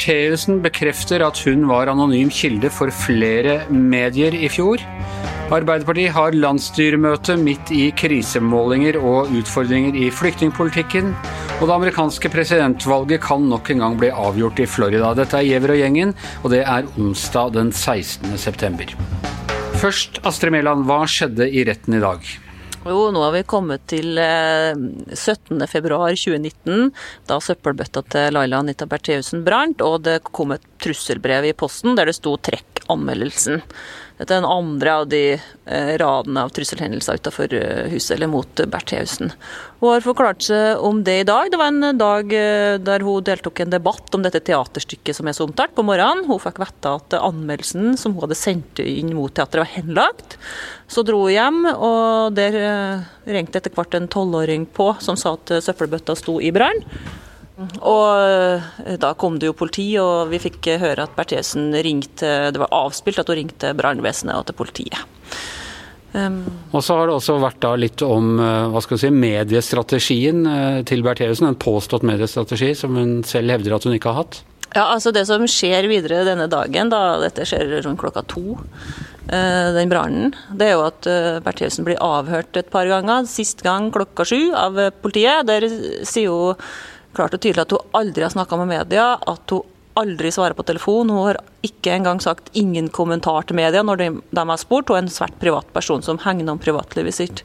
Bertheussen bekrefter at hun var anonym kilde for flere medier i fjor. Arbeiderpartiet har landsstyremøte midt i krisemålinger og utfordringer i flyktningpolitikken. Og det amerikanske presidentvalget kan nok en gang bli avgjort i Florida. Dette er Giæver og gjengen, og det er onsdag den 16. september. Først, Astrid Mæland, hva skjedde i retten i dag? Jo, nå har vi kommet til 17.2.2019, eh, da søppelbøtta til Laila Anita Bertheussen brant, og det kom et trusselbrev i posten der det sto 'trekk anmeldelsen'. Dette er den andre av de eh, radene av trusselhendelser utenfor eh, huset, eller mot Bertheussen. Hun har forklart seg om det i dag. Det var en dag der hun deltok i en debatt om dette teaterstykket som er så omtalt, på morgenen. Hun fikk vite at anmeldelsen som hun hadde sendt inn mot teatret, var henlagt. Så dro hun hjem, og der eh, ringte etter hvert en tolvåring på som sa at søppelbøtta sto i brann. Og eh, da kom det jo politi, og vi fikk høre at Bertheussen ringte Det var avspilt at hun ringte brannvesenet og til politiet. Um, og så har det også vært da litt om eh, hva skal vi si, mediestrategien til Bertheussen. En påstått mediestrategi som hun selv hevder at hun ikke har hatt. Ja, altså Det som skjer videre denne dagen, da dette skjer rundt klokka to, eh, den brannen, det er jo at eh, Bertheussen blir avhørt et par ganger. Sist gang klokka sju av politiet. Der sier hun klart og tydelig at hun aldri har snakka med media, at hun aldri svarer på telefon. Hun har ikke engang sagt ingen kommentar til media når de, de har spurt. Hun er en svært privat person som hegner om privatlivet sitt.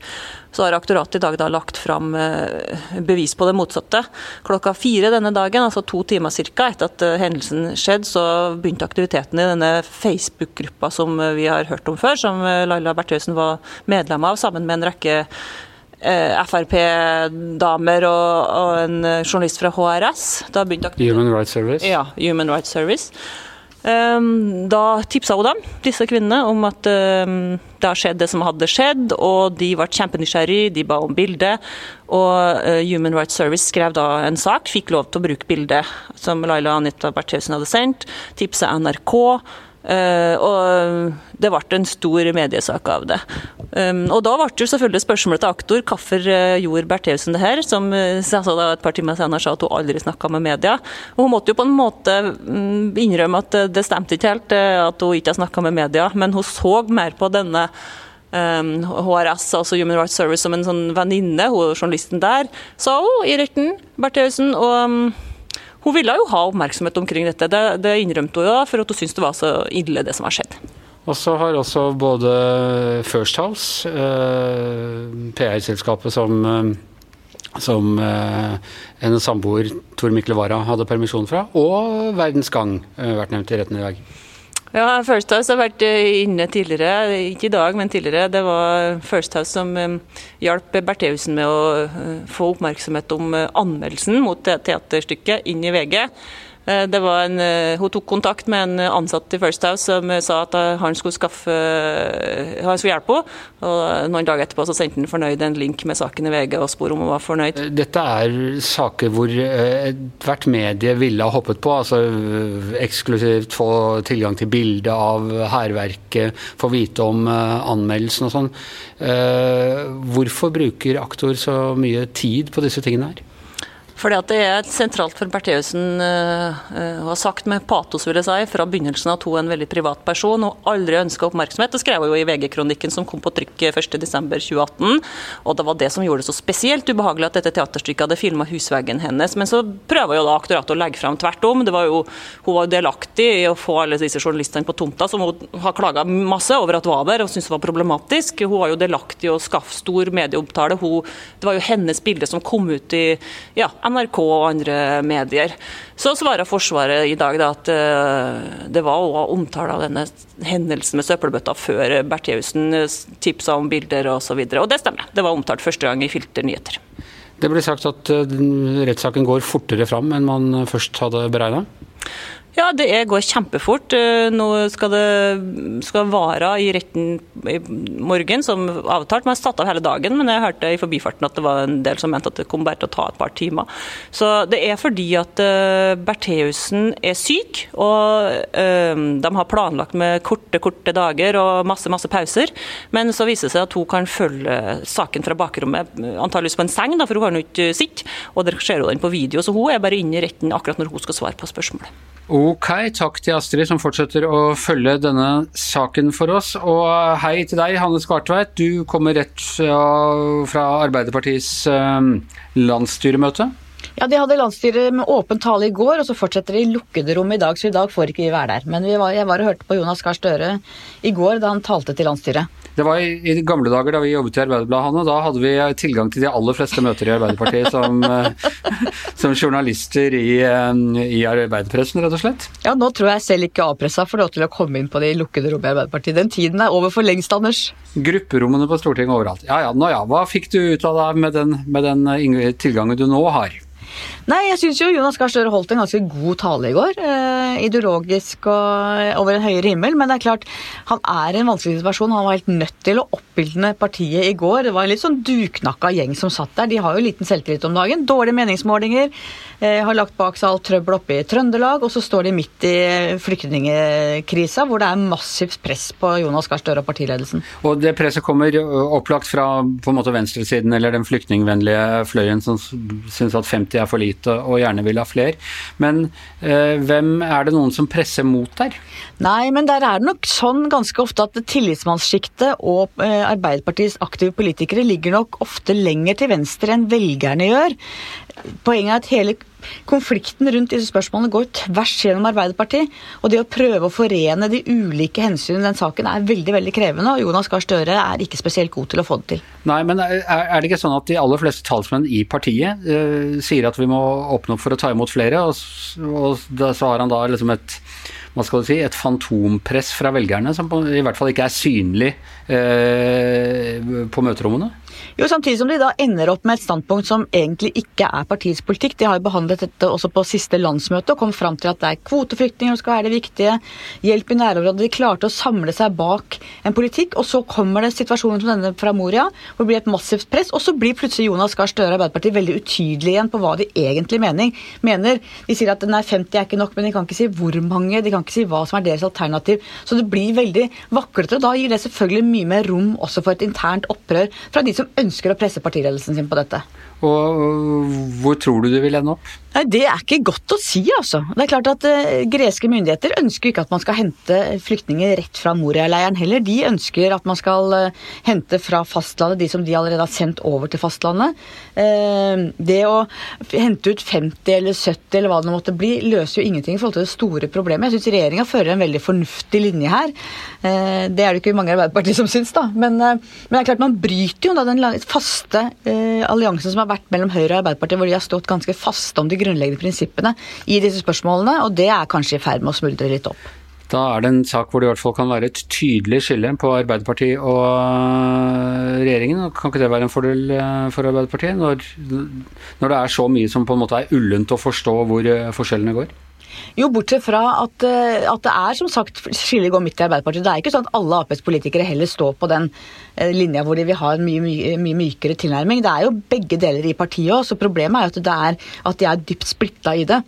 Så har aktoratet i dag da lagt fram eh, bevis på det motsatte. Klokka fire denne dagen, altså to timer ca. etter at eh, hendelsen skjedde, så begynte aktiviteten i denne Facebook-gruppa som vi har hørt om før, som eh, Laila Bertheussen var medlem av, sammen med en rekke Frp-damer og, og, en journalist fra HRS. Human Rights Service? Ja, Human Rights Service. Um, da tipsa hun dem, disse kvinnene, om at um, det har skjedd det som hadde skjedd, og de ble kjempenysgjerrige, de ba om bilde. Og uh, Human Rights Service skrev da en sak, fikk lov til å bruke bildet som Laila Anita Bertheussen hadde sendt, tipsa NRK. Uh, og det ble en stor mediesak av det. Um, og da ble det selvfølgelig spørsmålet til aktor hvorfor uh, gjorde Bertheussen det her, som et par timer senere sa at hun aldri snakka med media. Og hun måtte jo på en måte um, innrømme at det stemte ikke helt at hun ikke har snakka med media, men hun så mer på denne um, HRS, altså Human Rights Service, som en sånn venninne, journalisten der, sa hun i retten, Bertheussen. og um, hun ville jo ha oppmerksomhet omkring dette, det, det innrømte hun jo, for at hun syntes det var så ille det som har skjedd. Og så har også både First House, eh, PR-selskapet som, eh, som eh, en samboer, Tor Mikkel Wara, hadde permisjon fra, og Verdens Gang vært nevnt i retten i dag. Ja, First House har vært inne tidligere, ikke i dag, men tidligere. Det var First House som hjalp Bertheussen med å få oppmerksomhet om anmeldelsen mot teaterstykket inn i VG. Eh, en, eh, hun tok kontakt med en ansatt i First House som sa at eh, han skulle, skaffe, han skulle hjelpe henne. Og noen dager etterpå så sendte han fornøyd en link med saken i VG og spor om hun var fornøyd. Dette er saker hvor ethvert medie ville ha hoppet på. altså Eksklusivt få tilgang til bilde av hærverket, få vite om anmeldelsen og sånn. Hvorfor bruker aktor så mye tid på disse tingene her? Fordi at Det er sentralt for Bertheussen å ha sagt med patos vil jeg si, fra begynnelsen at hun er en veldig privat person og aldri ønska oppmerksomhet. Det skrev hun jo i VG-kronikken som kom på trykk 1.12.2018. og Det var det som gjorde det så spesielt ubehagelig at dette teaterstykket hadde filma husveggen hennes. Men så prøver jo da aktoratet å legge fram tvert om. Var jo, hun var jo delaktig i å få alle disse journalistene på tomta, som hun har klaga masse over at var der og syntes var problematisk. Hun var jo delaktig i å skaffe stor medieomtale. Hun, det var jo hennes bilde som kom ut i ja, NRK og andre medier. Så svarer Forsvaret i dag da, at uh, det var også omtale av denne hendelsen med søppelbøtta før Bertheussen tipsa om bilder osv. Og, så og det stemmer. Det var omtalt første gang i Filter nyheter. Det ble sagt at uh, rettssaken går fortere fram enn man først hadde beregna? Ja, det går kjempefort. Eh, nå skal det skal vare i retten i morgen, som avtalt. Man har satt av hele dagen, men jeg hørte i forbifarten at det var en del som mente at det kom bare til å ta et par timer. Så det er fordi at uh, Bertheussen er syk, og uh, de har planlagt med korte, korte dager og masse, masse pauser. Men så viser det seg at hun kan følge saken fra bakrommet, antakeligvis på en seng, for hun har nå ikke sitt. Og dere ser jo den på video, så hun er bare inne i retten akkurat når hun skal svare på spørsmålet. Ok, takk til Astrid som fortsetter å følge denne saken for oss. Og hei til deg, Hanne Skartveit. Du kommer rett fra Arbeiderpartiets eh, landsstyremøte. Ja, De hadde landsstyre med åpen tale i går, og så fortsetter de i lukkede rom i dag. Så i dag får ikke vi være der. Men var, jeg var og hørte på Jonas Gahr Støre i går da han talte til landsstyret. Det var i, i gamle dager da vi jobbet i Arbeiderbladet, Hanne. Da hadde vi tilgang til de aller fleste møter i Arbeiderpartiet som, eh, som journalister i, eh, i arbeiderpressen, rett og slett. Ja, nå tror jeg selv ikke A-pressa får lov til å komme inn på de lukkede rommene i Arbeiderpartiet. Den tiden er over for lengst, Anders. Grupperommene på Stortinget overalt. Ja ja, nå ja. Hva fikk du ut av det med den, med den eh, tilgangen du nå har? Nei, jeg syns jo Jonas Gahr Støre holdt en ganske god tale i går. Eh, ideologisk og over en høyere himmel. Men det er klart, han er en vanskelig situasjon. Han var helt nødt til å oppildne partiet i går. Det var en litt sånn duknakka gjeng som satt der. De har jo liten selvtillit om dagen. Dårlige meningsmålinger. Eh, har lagt bak seg alt trøbbel oppe i Trøndelag. Og så står de midt i flyktningkrisa, hvor det er massivt press på Jonas Gahr Støre og partiledelsen. Og det presset kommer opplagt fra på en måte venstresiden eller den flyktningvennlige fløyen som syns at 50 er for lite og gjerne vil ha fler. Men eh, hvem er det noen som presser mot der? Nei, men der er det nok sånn ganske ofte at tillitsmannssjiktet og eh, Arbeiderpartiets aktive politikere ligger nok ofte lenger til venstre enn velgerne gjør. Poenget er at hele konflikten rundt disse spørsmålene går tvers gjennom Arbeiderpartiet. Og det å prøve å forene de ulike hensynene i den saken er veldig veldig krevende. Og Jonas Gahr Støre er ikke spesielt god til å få det til. Nei, men er det ikke sånn at de aller fleste talsmenn i partiet uh, sier at vi må åpne opp for å ta imot flere, og, og da, så har han da liksom et hva skal du si, et fantompress fra velgerne som i hvert fall ikke er synlig eh, på møterommene? Jo, Samtidig som de da ender opp med et standpunkt som egentlig ikke er partiets politikk. De har jo behandlet dette også på siste landsmøte og kom fram til at det er kvoteflyktninger som skal være det viktige. Hjelp i nærområdet. De klarte å samle seg bak en politikk. Og så kommer det situasjonen som denne fra Moria, hvor det blir et massivt press. Og så blir plutselig Jonas Gahr Støre og Arbeiderpartiet veldig utydelige igjen på hva de egentlig mener. De sier at nei, 50 er ikke nok, men de kan ikke si hvor mange. De kan ikke si hva som er deres alternativ. Så det blir veldig vaklete. Og da gir det selvfølgelig mye mer rom også for et internt opprør fra de som ønsker ønsker å presse partiledelsen sin på dette. Og hvor tror du du vil ende opp? Nei, Det er ikke godt å si, altså. Det er klart at uh, Greske myndigheter ønsker ikke at man skal hente flyktninger rett fra Moria-leiren heller. De ønsker at man skal uh, hente fra fastlandet de som de allerede har sendt over til fastlandet. Uh, det å hente ut 50 eller 70 eller hva det måtte bli, løser jo ingenting i forhold til det store problemet. Jeg syns regjeringa fører en veldig fornuftig linje her. det er det ikke mange i Arbeiderpartiet som syns, da. Men, men, det er klart man bryter jo da den faste alliansen som har vært mellom Høyre og Arbeiderpartiet, hvor de har stått ganske faste om de grunnleggende prinsippene i disse spørsmålene, og det er kanskje i ferd med å smuldre litt opp. Da er det en sak hvor det i hvert fall kan være et tydelig skille på Arbeiderpartiet og øh, regjeringen. Kan ikke det være en fordel øh, for Arbeiderpartiet, når, når det er så mye som på en måte er ullent å forstå hvor øh, forskjellene går? Jo, bortsett fra at, at, det er som sagt skillet går midt i Arbeiderpartiet. Det er ikke sånn at alle Aps politikere heller står på den linja hvor de vil ha en mye, mye, mye mykere tilnærming. Det er jo begge deler i partiet òg, så problemet er jo at, det er, at de er dypt splitta i det.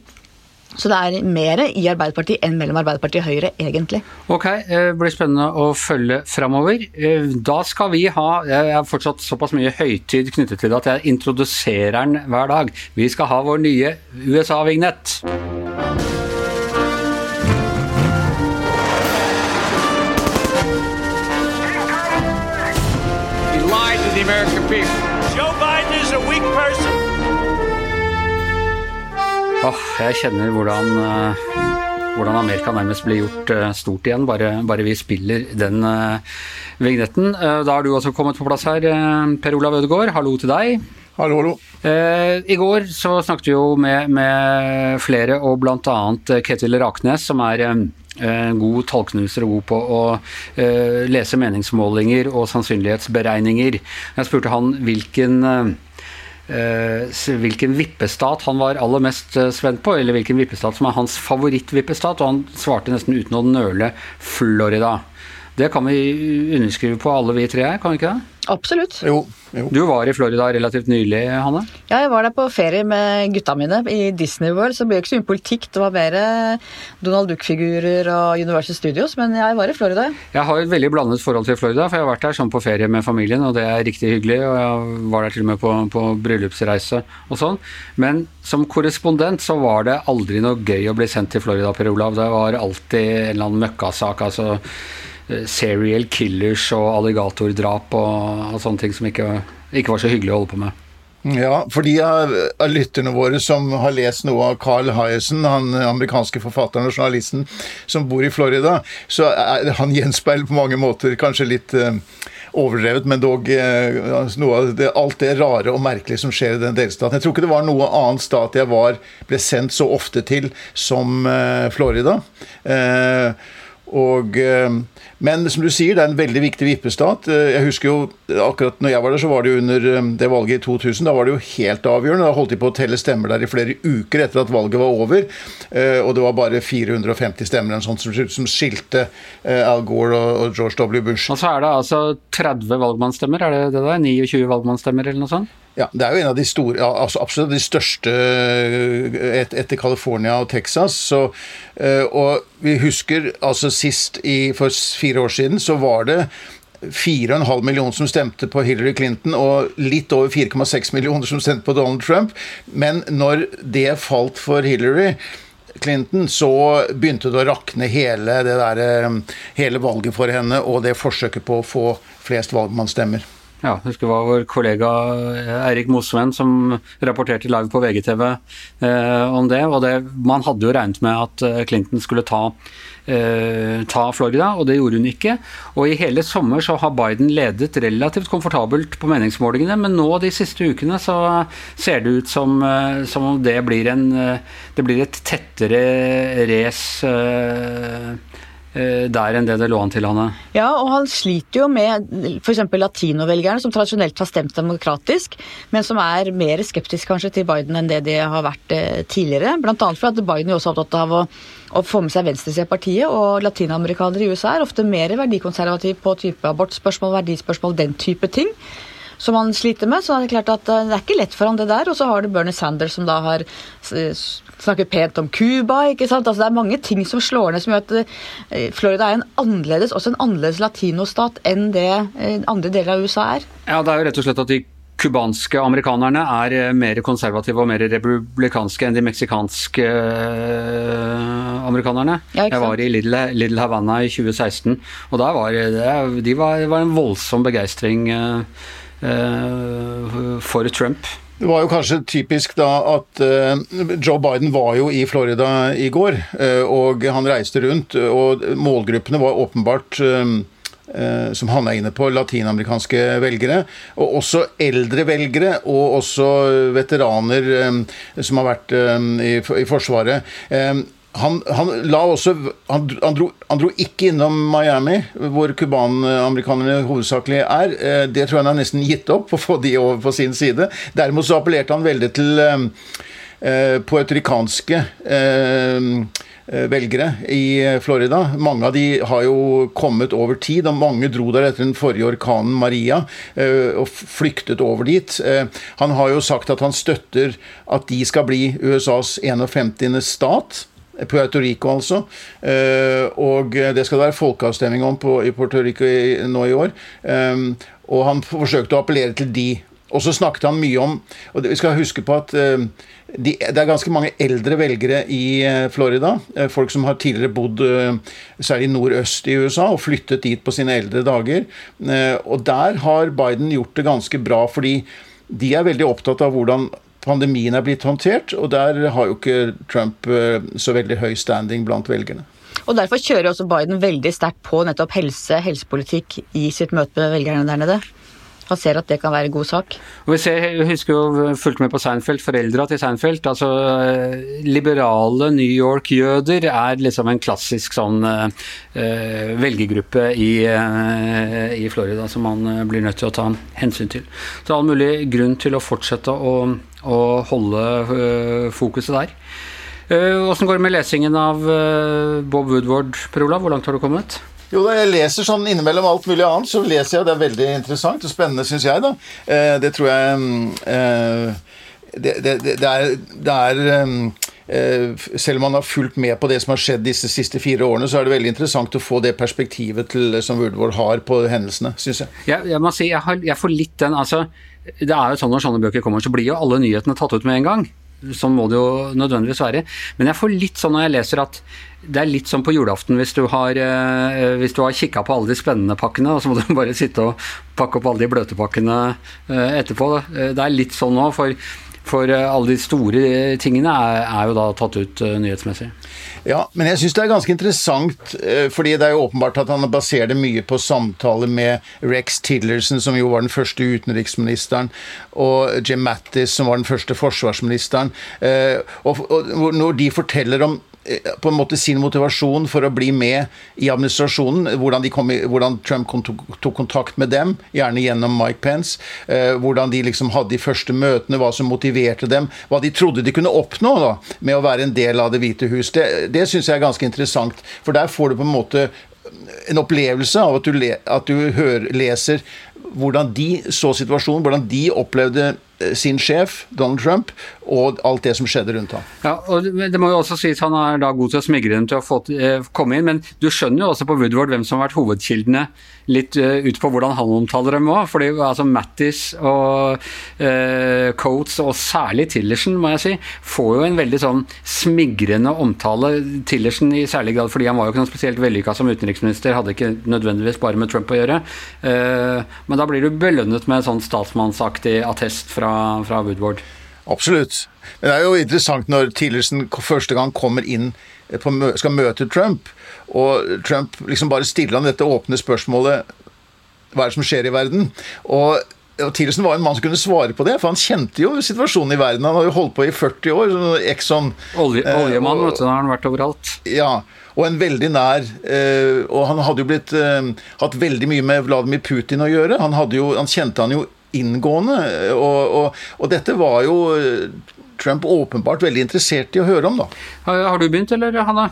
Så det er mer i Arbeiderpartiet enn mellom Arbeiderpartiet og Høyre, egentlig. Ok, det blir spennende å følge framover. Da skal vi ha Jeg har fortsatt såpass mye høytid knyttet til det at jeg introduserer den hver dag. Vi skal ha vår nye USA-vignett. Oh, jeg kjenner hvordan, uh, hvordan Amerika nærmest blir gjort uh, stort igjen, bare, bare, vi spiller den uh, vignetten. da har du også kommet på plass her, Per Olav Ødegaard. Hallo til deg. Hallo, hallo. I går så snakket vi jo med, med flere, og bl.a. Ketil Raknes, som er Eh, god tallknuser og god på å lese meningsmålinger og sannsynlighetsberegninger. Jeg spurte han hvilken hvilken vippestat han var aller mest uh, spent på, eller hvilken vippestat som er hans favorittvippestat, og han svarte nesten uten å nøle Florida. Det kan vi underskrive på alle vi tre her, kan vi ikke det? Absolutt. Jo, jo. Du var i Florida relativt nylig, Hanne? Ja, jeg var der på ferie med gutta mine i Disney World, så det ble ikke så mye politikk. Det var mer Donald Duck-figurer og Universal Studios, men jeg var i Florida. Jeg har et veldig blandet forhold til Florida, for jeg har vært der sånn på ferie med familien, og det er riktig hyggelig. Og jeg var der til og med på, på bryllupsreise og sånn. Men som korrespondent så var det aldri noe gøy å bli sendt til Florida, Per Olav. Det var alltid en eller annen møkkasak. altså Eh, serial killers og alligatordrap og, og sånne ting som ikke, ikke, var så hyggelig å holde på med. Ja, for de av, lytterne våre som har lest noe av Carl Hyacin, han amerikanske forfatteren og journalisten som bor i Florida, så er han gjenspeiler på mange måter kanskje litt eh, overdrevet, men dog eh, noe av det, alt det rare og merkelige som skjer i den delstaten. Jeg tror ikke det var noe annet stat jeg var, ble sendt så ofte til som eh, Florida. Og men som du sier, det er en veldig viktig vippestat. Eh, jeg husker jo akkurat når jeg var der, så var det jo under eh, det valget i 2000. Da var det jo helt avgjørende. Da holdt de på å telle stemmer der i flere uker etter at valget var over. Eh, og det var bare 450 stemmer sånt, som skilte Al Gore og George W. Bush. Og så er det altså 30 valgmannsstemmer, er det det der? 29 valgmannsstemmer eller noe sånt? Ja, Det er jo en av de store, altså absolutt de største et, etter California og Texas. Så, og vi husker altså sist i, for fire år siden så var det 4,5 millioner som stemte på Hillary Clinton, og litt over 4,6 millioner som stemte på Donald Trump. Men når det falt for Hillary Clinton, så begynte det å rakne hele, det der, eh, hele valget for henne og det forsøket på å få flest valgmannsstemmer. Ja, husker det var vår kollega Eirik Mosveen som rapporterte live på VGTV eh, om det. Og det, man hadde jo regnet med at eh, Clinton skulle ta eh, ta Florida, og det gjorde hun ikke. Og i hele sommer så har Biden ledet relativt komfortabelt på meningsmålingene, men nå de siste ukene så ser det ut som, eh, som om det blir, en, eh, det blir et tettere race eh, der enn det det lå an til, Hanne? Ja, og han sliter jo med f.eks. latinovelgerne, som tradisjonelt har stemt demokratisk, men som er mer skeptisk kanskje til Biden enn det de har vært tidligere. Blant annet fordi Biden er også opptatt av å å få med seg venstresida i partiet. Og latinamerikanere i USA er ofte mer verdikonservative på type abortspørsmål, verdispørsmål, den type ting. Som han sliter med. Så det er klart at eh, det er ikke lett for han det der. Og så har du Bernie Sanders som da har snakket pent om Cuba. Altså Det er mange ting som slår ned som gjør at eh, Florida er en annerledes, også en annerledes latinostat enn det eh, andre deler av USA er. Ja, det er jo rett og slett at de cubanske amerikanerne er mer konservative og mer republikanske enn de meksikanske amerikanerne. Ja, jeg var i Little, Little, Havana i 2016, og der var det, de var, var en voldsom begeistring uh, for Trump. Det var jo kanskje typisk da at Joe Biden var jo i Florida i går, og han reiste rundt, og målgruppene var åpenbart Eh, som han er inne på, latinamerikanske velgere. Og også eldre velgere, og også veteraner eh, som har vært eh, i Forsvaret. Han, han, også, han, dro, han, dro, ikke innom Miami, hvor cubanamerikanerne hovedsakelig er. Det tror jeg han har nesten gitt opp, å få de over på sin side. Derimot så appellerte han veldig til eh, puertoricanske eh, Eh, velgere i eh, Florida. Mange av de har jo kommet over tid, og mange dro der etter den forrige orkanen Maria eh, og flyktet over dit. Han har jo sagt at han støtter at de skal bli USAs 51. stat. Puerto Rico, altså. Og det skal det være folkeavstemning om på, i Puerto Rico nå i år. Og han forsøkte å appellere til de. Og så snakket han mye om og Vi skal huske på at de, det er ganske mange eldre velgere i eh, Florida. Eh, folk som har tidligere bodd eh, særlig nordøst i USA og flyttet dit på sine eldre dager. Og der har Biden gjort det ganske bra, fordi de er veldig opptatt av hvordan pandemien er blitt håndtert, og der har jo ikke Trump så veldig høy standing blant velgerne. Og Derfor kjører også Biden veldig sterkt på nettopp helse, helsepolitikk i sitt møte med velgerne der nede han ser at det kan være en god sak. Og vi ser, jeg husker jo fulgte med på Seinfeld, foreldra til Seinfeld. altså eh, Liberale New York-jøder er liksom en klassisk sånn uh, velgergruppe i, uh, i, Florida som man blir nødt til å ta hensyn til. Så all mulig grunn til å fortsette å, å holde uh, fokuset der. Åssen går det med lesingen av Bob Woodward, Per Olav? Hvor langt har du kommet? Jo da, jeg leser sånn innimellom alt mulig annet, så leser jeg. Det er veldig interessant og spennende, syns jeg, da. Eh, det tror jeg eh, det, det, det, er, det er eh, Selv om man har fulgt med på det som har skjedd disse siste fire årene, så er det veldig interessant å få det perspektivet til, som Woodward har på hendelsene, syns jeg. jeg. Jeg må si, jeg, har, jeg får litt den altså, Det er jo sånn når sånne bøker kommer, så blir jo alle nyhetene tatt ut med en gang. Sånn må det jo nødvendigvis være. Men jeg får litt sånn når jeg leser at det er litt sånn på julaften hvis du har, eh, kikka på alle de spennende pakkene, og så må du bare sitte og pakke opp alle de bløte pakkene eh, etterpå. Det er litt sånn nå, for, for alle de store tingene er, er jo da tatt ut uh, nyhetsmessig. Ja, men jeg syns det er ganske interessant, fordi det er jo åpenbart at han baserer det mye på samtaler med Rex Tillerson, som jo var den første utenriksministeren, og Jim Mattis, som var den første forsvarsministeren. Og når de forteller om på en måte sin motivasjon for å bli med i administrasjonen. Hvordan, kom, hvordan Trump tok, kontakt med dem, gjerne gjennom Mike Pence. Eh, hvordan de liksom hadde de første møtene, hva som motiverte dem. Hva de trodde de kunne oppnå da, med å være en del av Det hvite hus. Det, det syns jeg er ganske interessant. For der får du på en måte en opplevelse av at du, le, at du hører, leser hvordan de så situasjonen, hvordan de opplevde Eh, sin sjef, Donald Trump, og alt det som skjedde rundt ham. Ja, og Det må jo også sies han er da god til å smigre dem til å få, eh, komme inn, men du skjønner jo også på Woodward hvem som har vært hovedkildene litt uh, ut på hvordan han omtaler dem òg. altså Mattis og uh, Coates, og særlig Tillerson, må jeg si, får jo en veldig sånn smigrende omtale. Tillerson i særlig grad fordi han var jo ikke noe spesielt vellykka som utenriksminister, hadde ikke nødvendigvis bare med Trump å gjøre. Uh, men da blir du belønnet med en sånn statsmannsaktig attest fra fra, fra Woodward. Absolutt. Men det er jo interessant når Tillerson første gang kommer inn på, skal møte Trump, og Trump liksom bare stiller han dette åpne spørsmålet Hva er det som skjer i verden? Og og Tillerson var en mann som kunne svare på det, for han kjente jo situasjonen i verden. Han har jo holdt på i 40 år. Exxon Olje, eh, Oljemann, vet du, har han vært overalt. Ja, og en veldig nær eh, Og han hadde jo blitt eh, hatt veldig mye med Vladimir Putin å gjøre. Han, jo, han kjente han jo inngående. Og, og, og, dette var jo eh, Trump åpenbart veldig interessert i å høre om, da. Har du begynt, eller Hanna?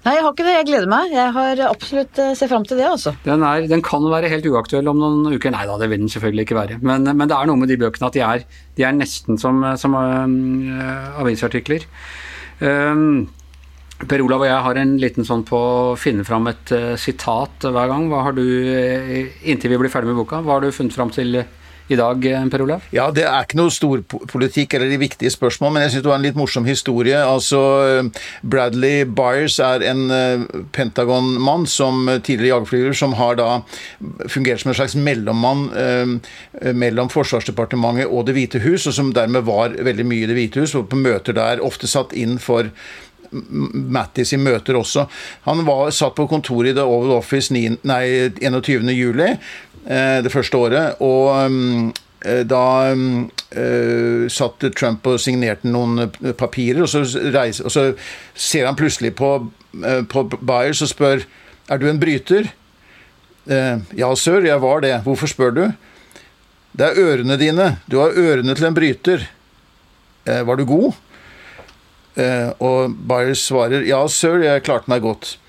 Nei, jeg har ikke det. Jeg gleder meg. Jeg har absolutt ser sett fram til det, altså. Den, er, den, kan være helt uaktuell om noen uker. Nei da, det vil den selvfølgelig ikke være. Men, men det er noe med de bøkene at de er, de er nesten som, som uh, avisartikler. Um, Per Olav og jeg har en liten sånn på å finne fram et uh, sitat hver gang. Hva har du, inntil vi blir ferdig med boka, hva har du funnet fram til i dag, eh, Per Olav? Ja, det er ikke noe storpolitikk eller de viktige spørsmål, men jeg syns det var en litt morsom historie. Altså, Bradley Byers er en eh, Pentagon-mann som eh, tidligere jagerflyger, som har da fungert som en slags mellommann mellom Forsvarsdepartementet og Det hvite hus, og som dermed var veldig mye i Det hvite hus, og på møter der ofte satt inn for Mattis i møter også. Han var satt på kontoret i The Oval Office 9, nei, 21. juli Eh, det første året. Og mm, eh, da uh, satt Trump og signerte noen papirer, og så, reiser, og så ser han plutselig på, uh, på Byers og spør er du en bryter. Ja, sir, jeg var det. Hvorfor spør du? Det er ørene dine. Du har ørene til en bryter. var du god? og Byers svarer ja, sir, jeg klarte meg godt.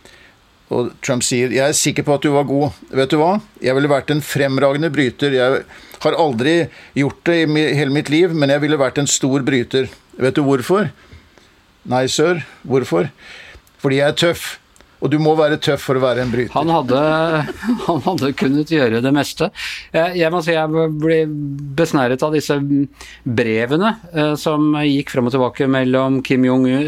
Og Trump sier jeg er sikker på at du var god. Vet du hva? Jeg ville vært en fremragende bryter. Jeg har aldri gjort det i hele mitt liv, men jeg ville vært en stor bryter. Vet du hvorfor? Nei, sir. Hvorfor? Fordi jeg er tøff. Og du må være tøff for å være en bryter. Han hadde, han hadde kunnet gjøre det meste. Jeg, jeg, må si jeg ble besnæret av disse brevene eh, som gikk frem og tilbake mellom Kim Jong-un,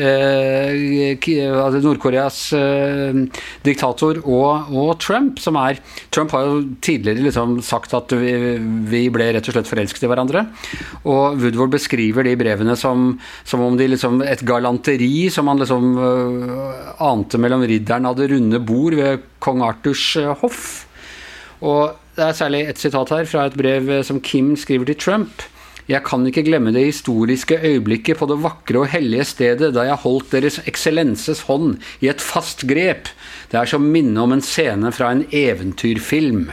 altså Nord-Koreas eh, diktator, og, og, Trump, som er Trump har jo tidligere liksom sagt at vi, vi, ble rett og slett forelsket i hverandre. Og Woodward beskriver de brevene som, som om de liksom Et galanteri som han liksom ante mellom ridderen Hæren det runde bord ved kong Arthurs eh, hoff. Og det er særlig et sitat her fra et brev eh, som Kim skriver til Trump. Jeg kan ikke glemme det historiske øyeblikket på det vakre og hellige stedet da jeg holdt Deres Eksellenses hånd i et fast grep. Det er som minne om en scene fra en eventyrfilm.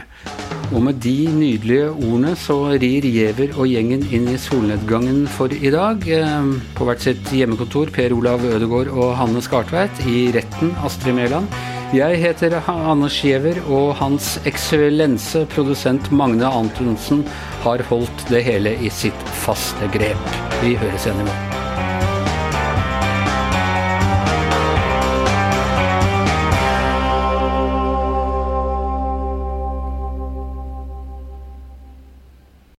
Og med de nydelige ordene så rir Giæver og gjengen inn i solnedgangen for i dag. Eh, på hvert sitt hjemmekontor Per Olav Ødegård og Hanne Skartveit. I retten Astrid Mæland. Jeg heter Anders Giæver, og Hans eksellense produsent Magne Antonsen har holdt det hele i sitt faste grep. Vi høres igjen i morgen.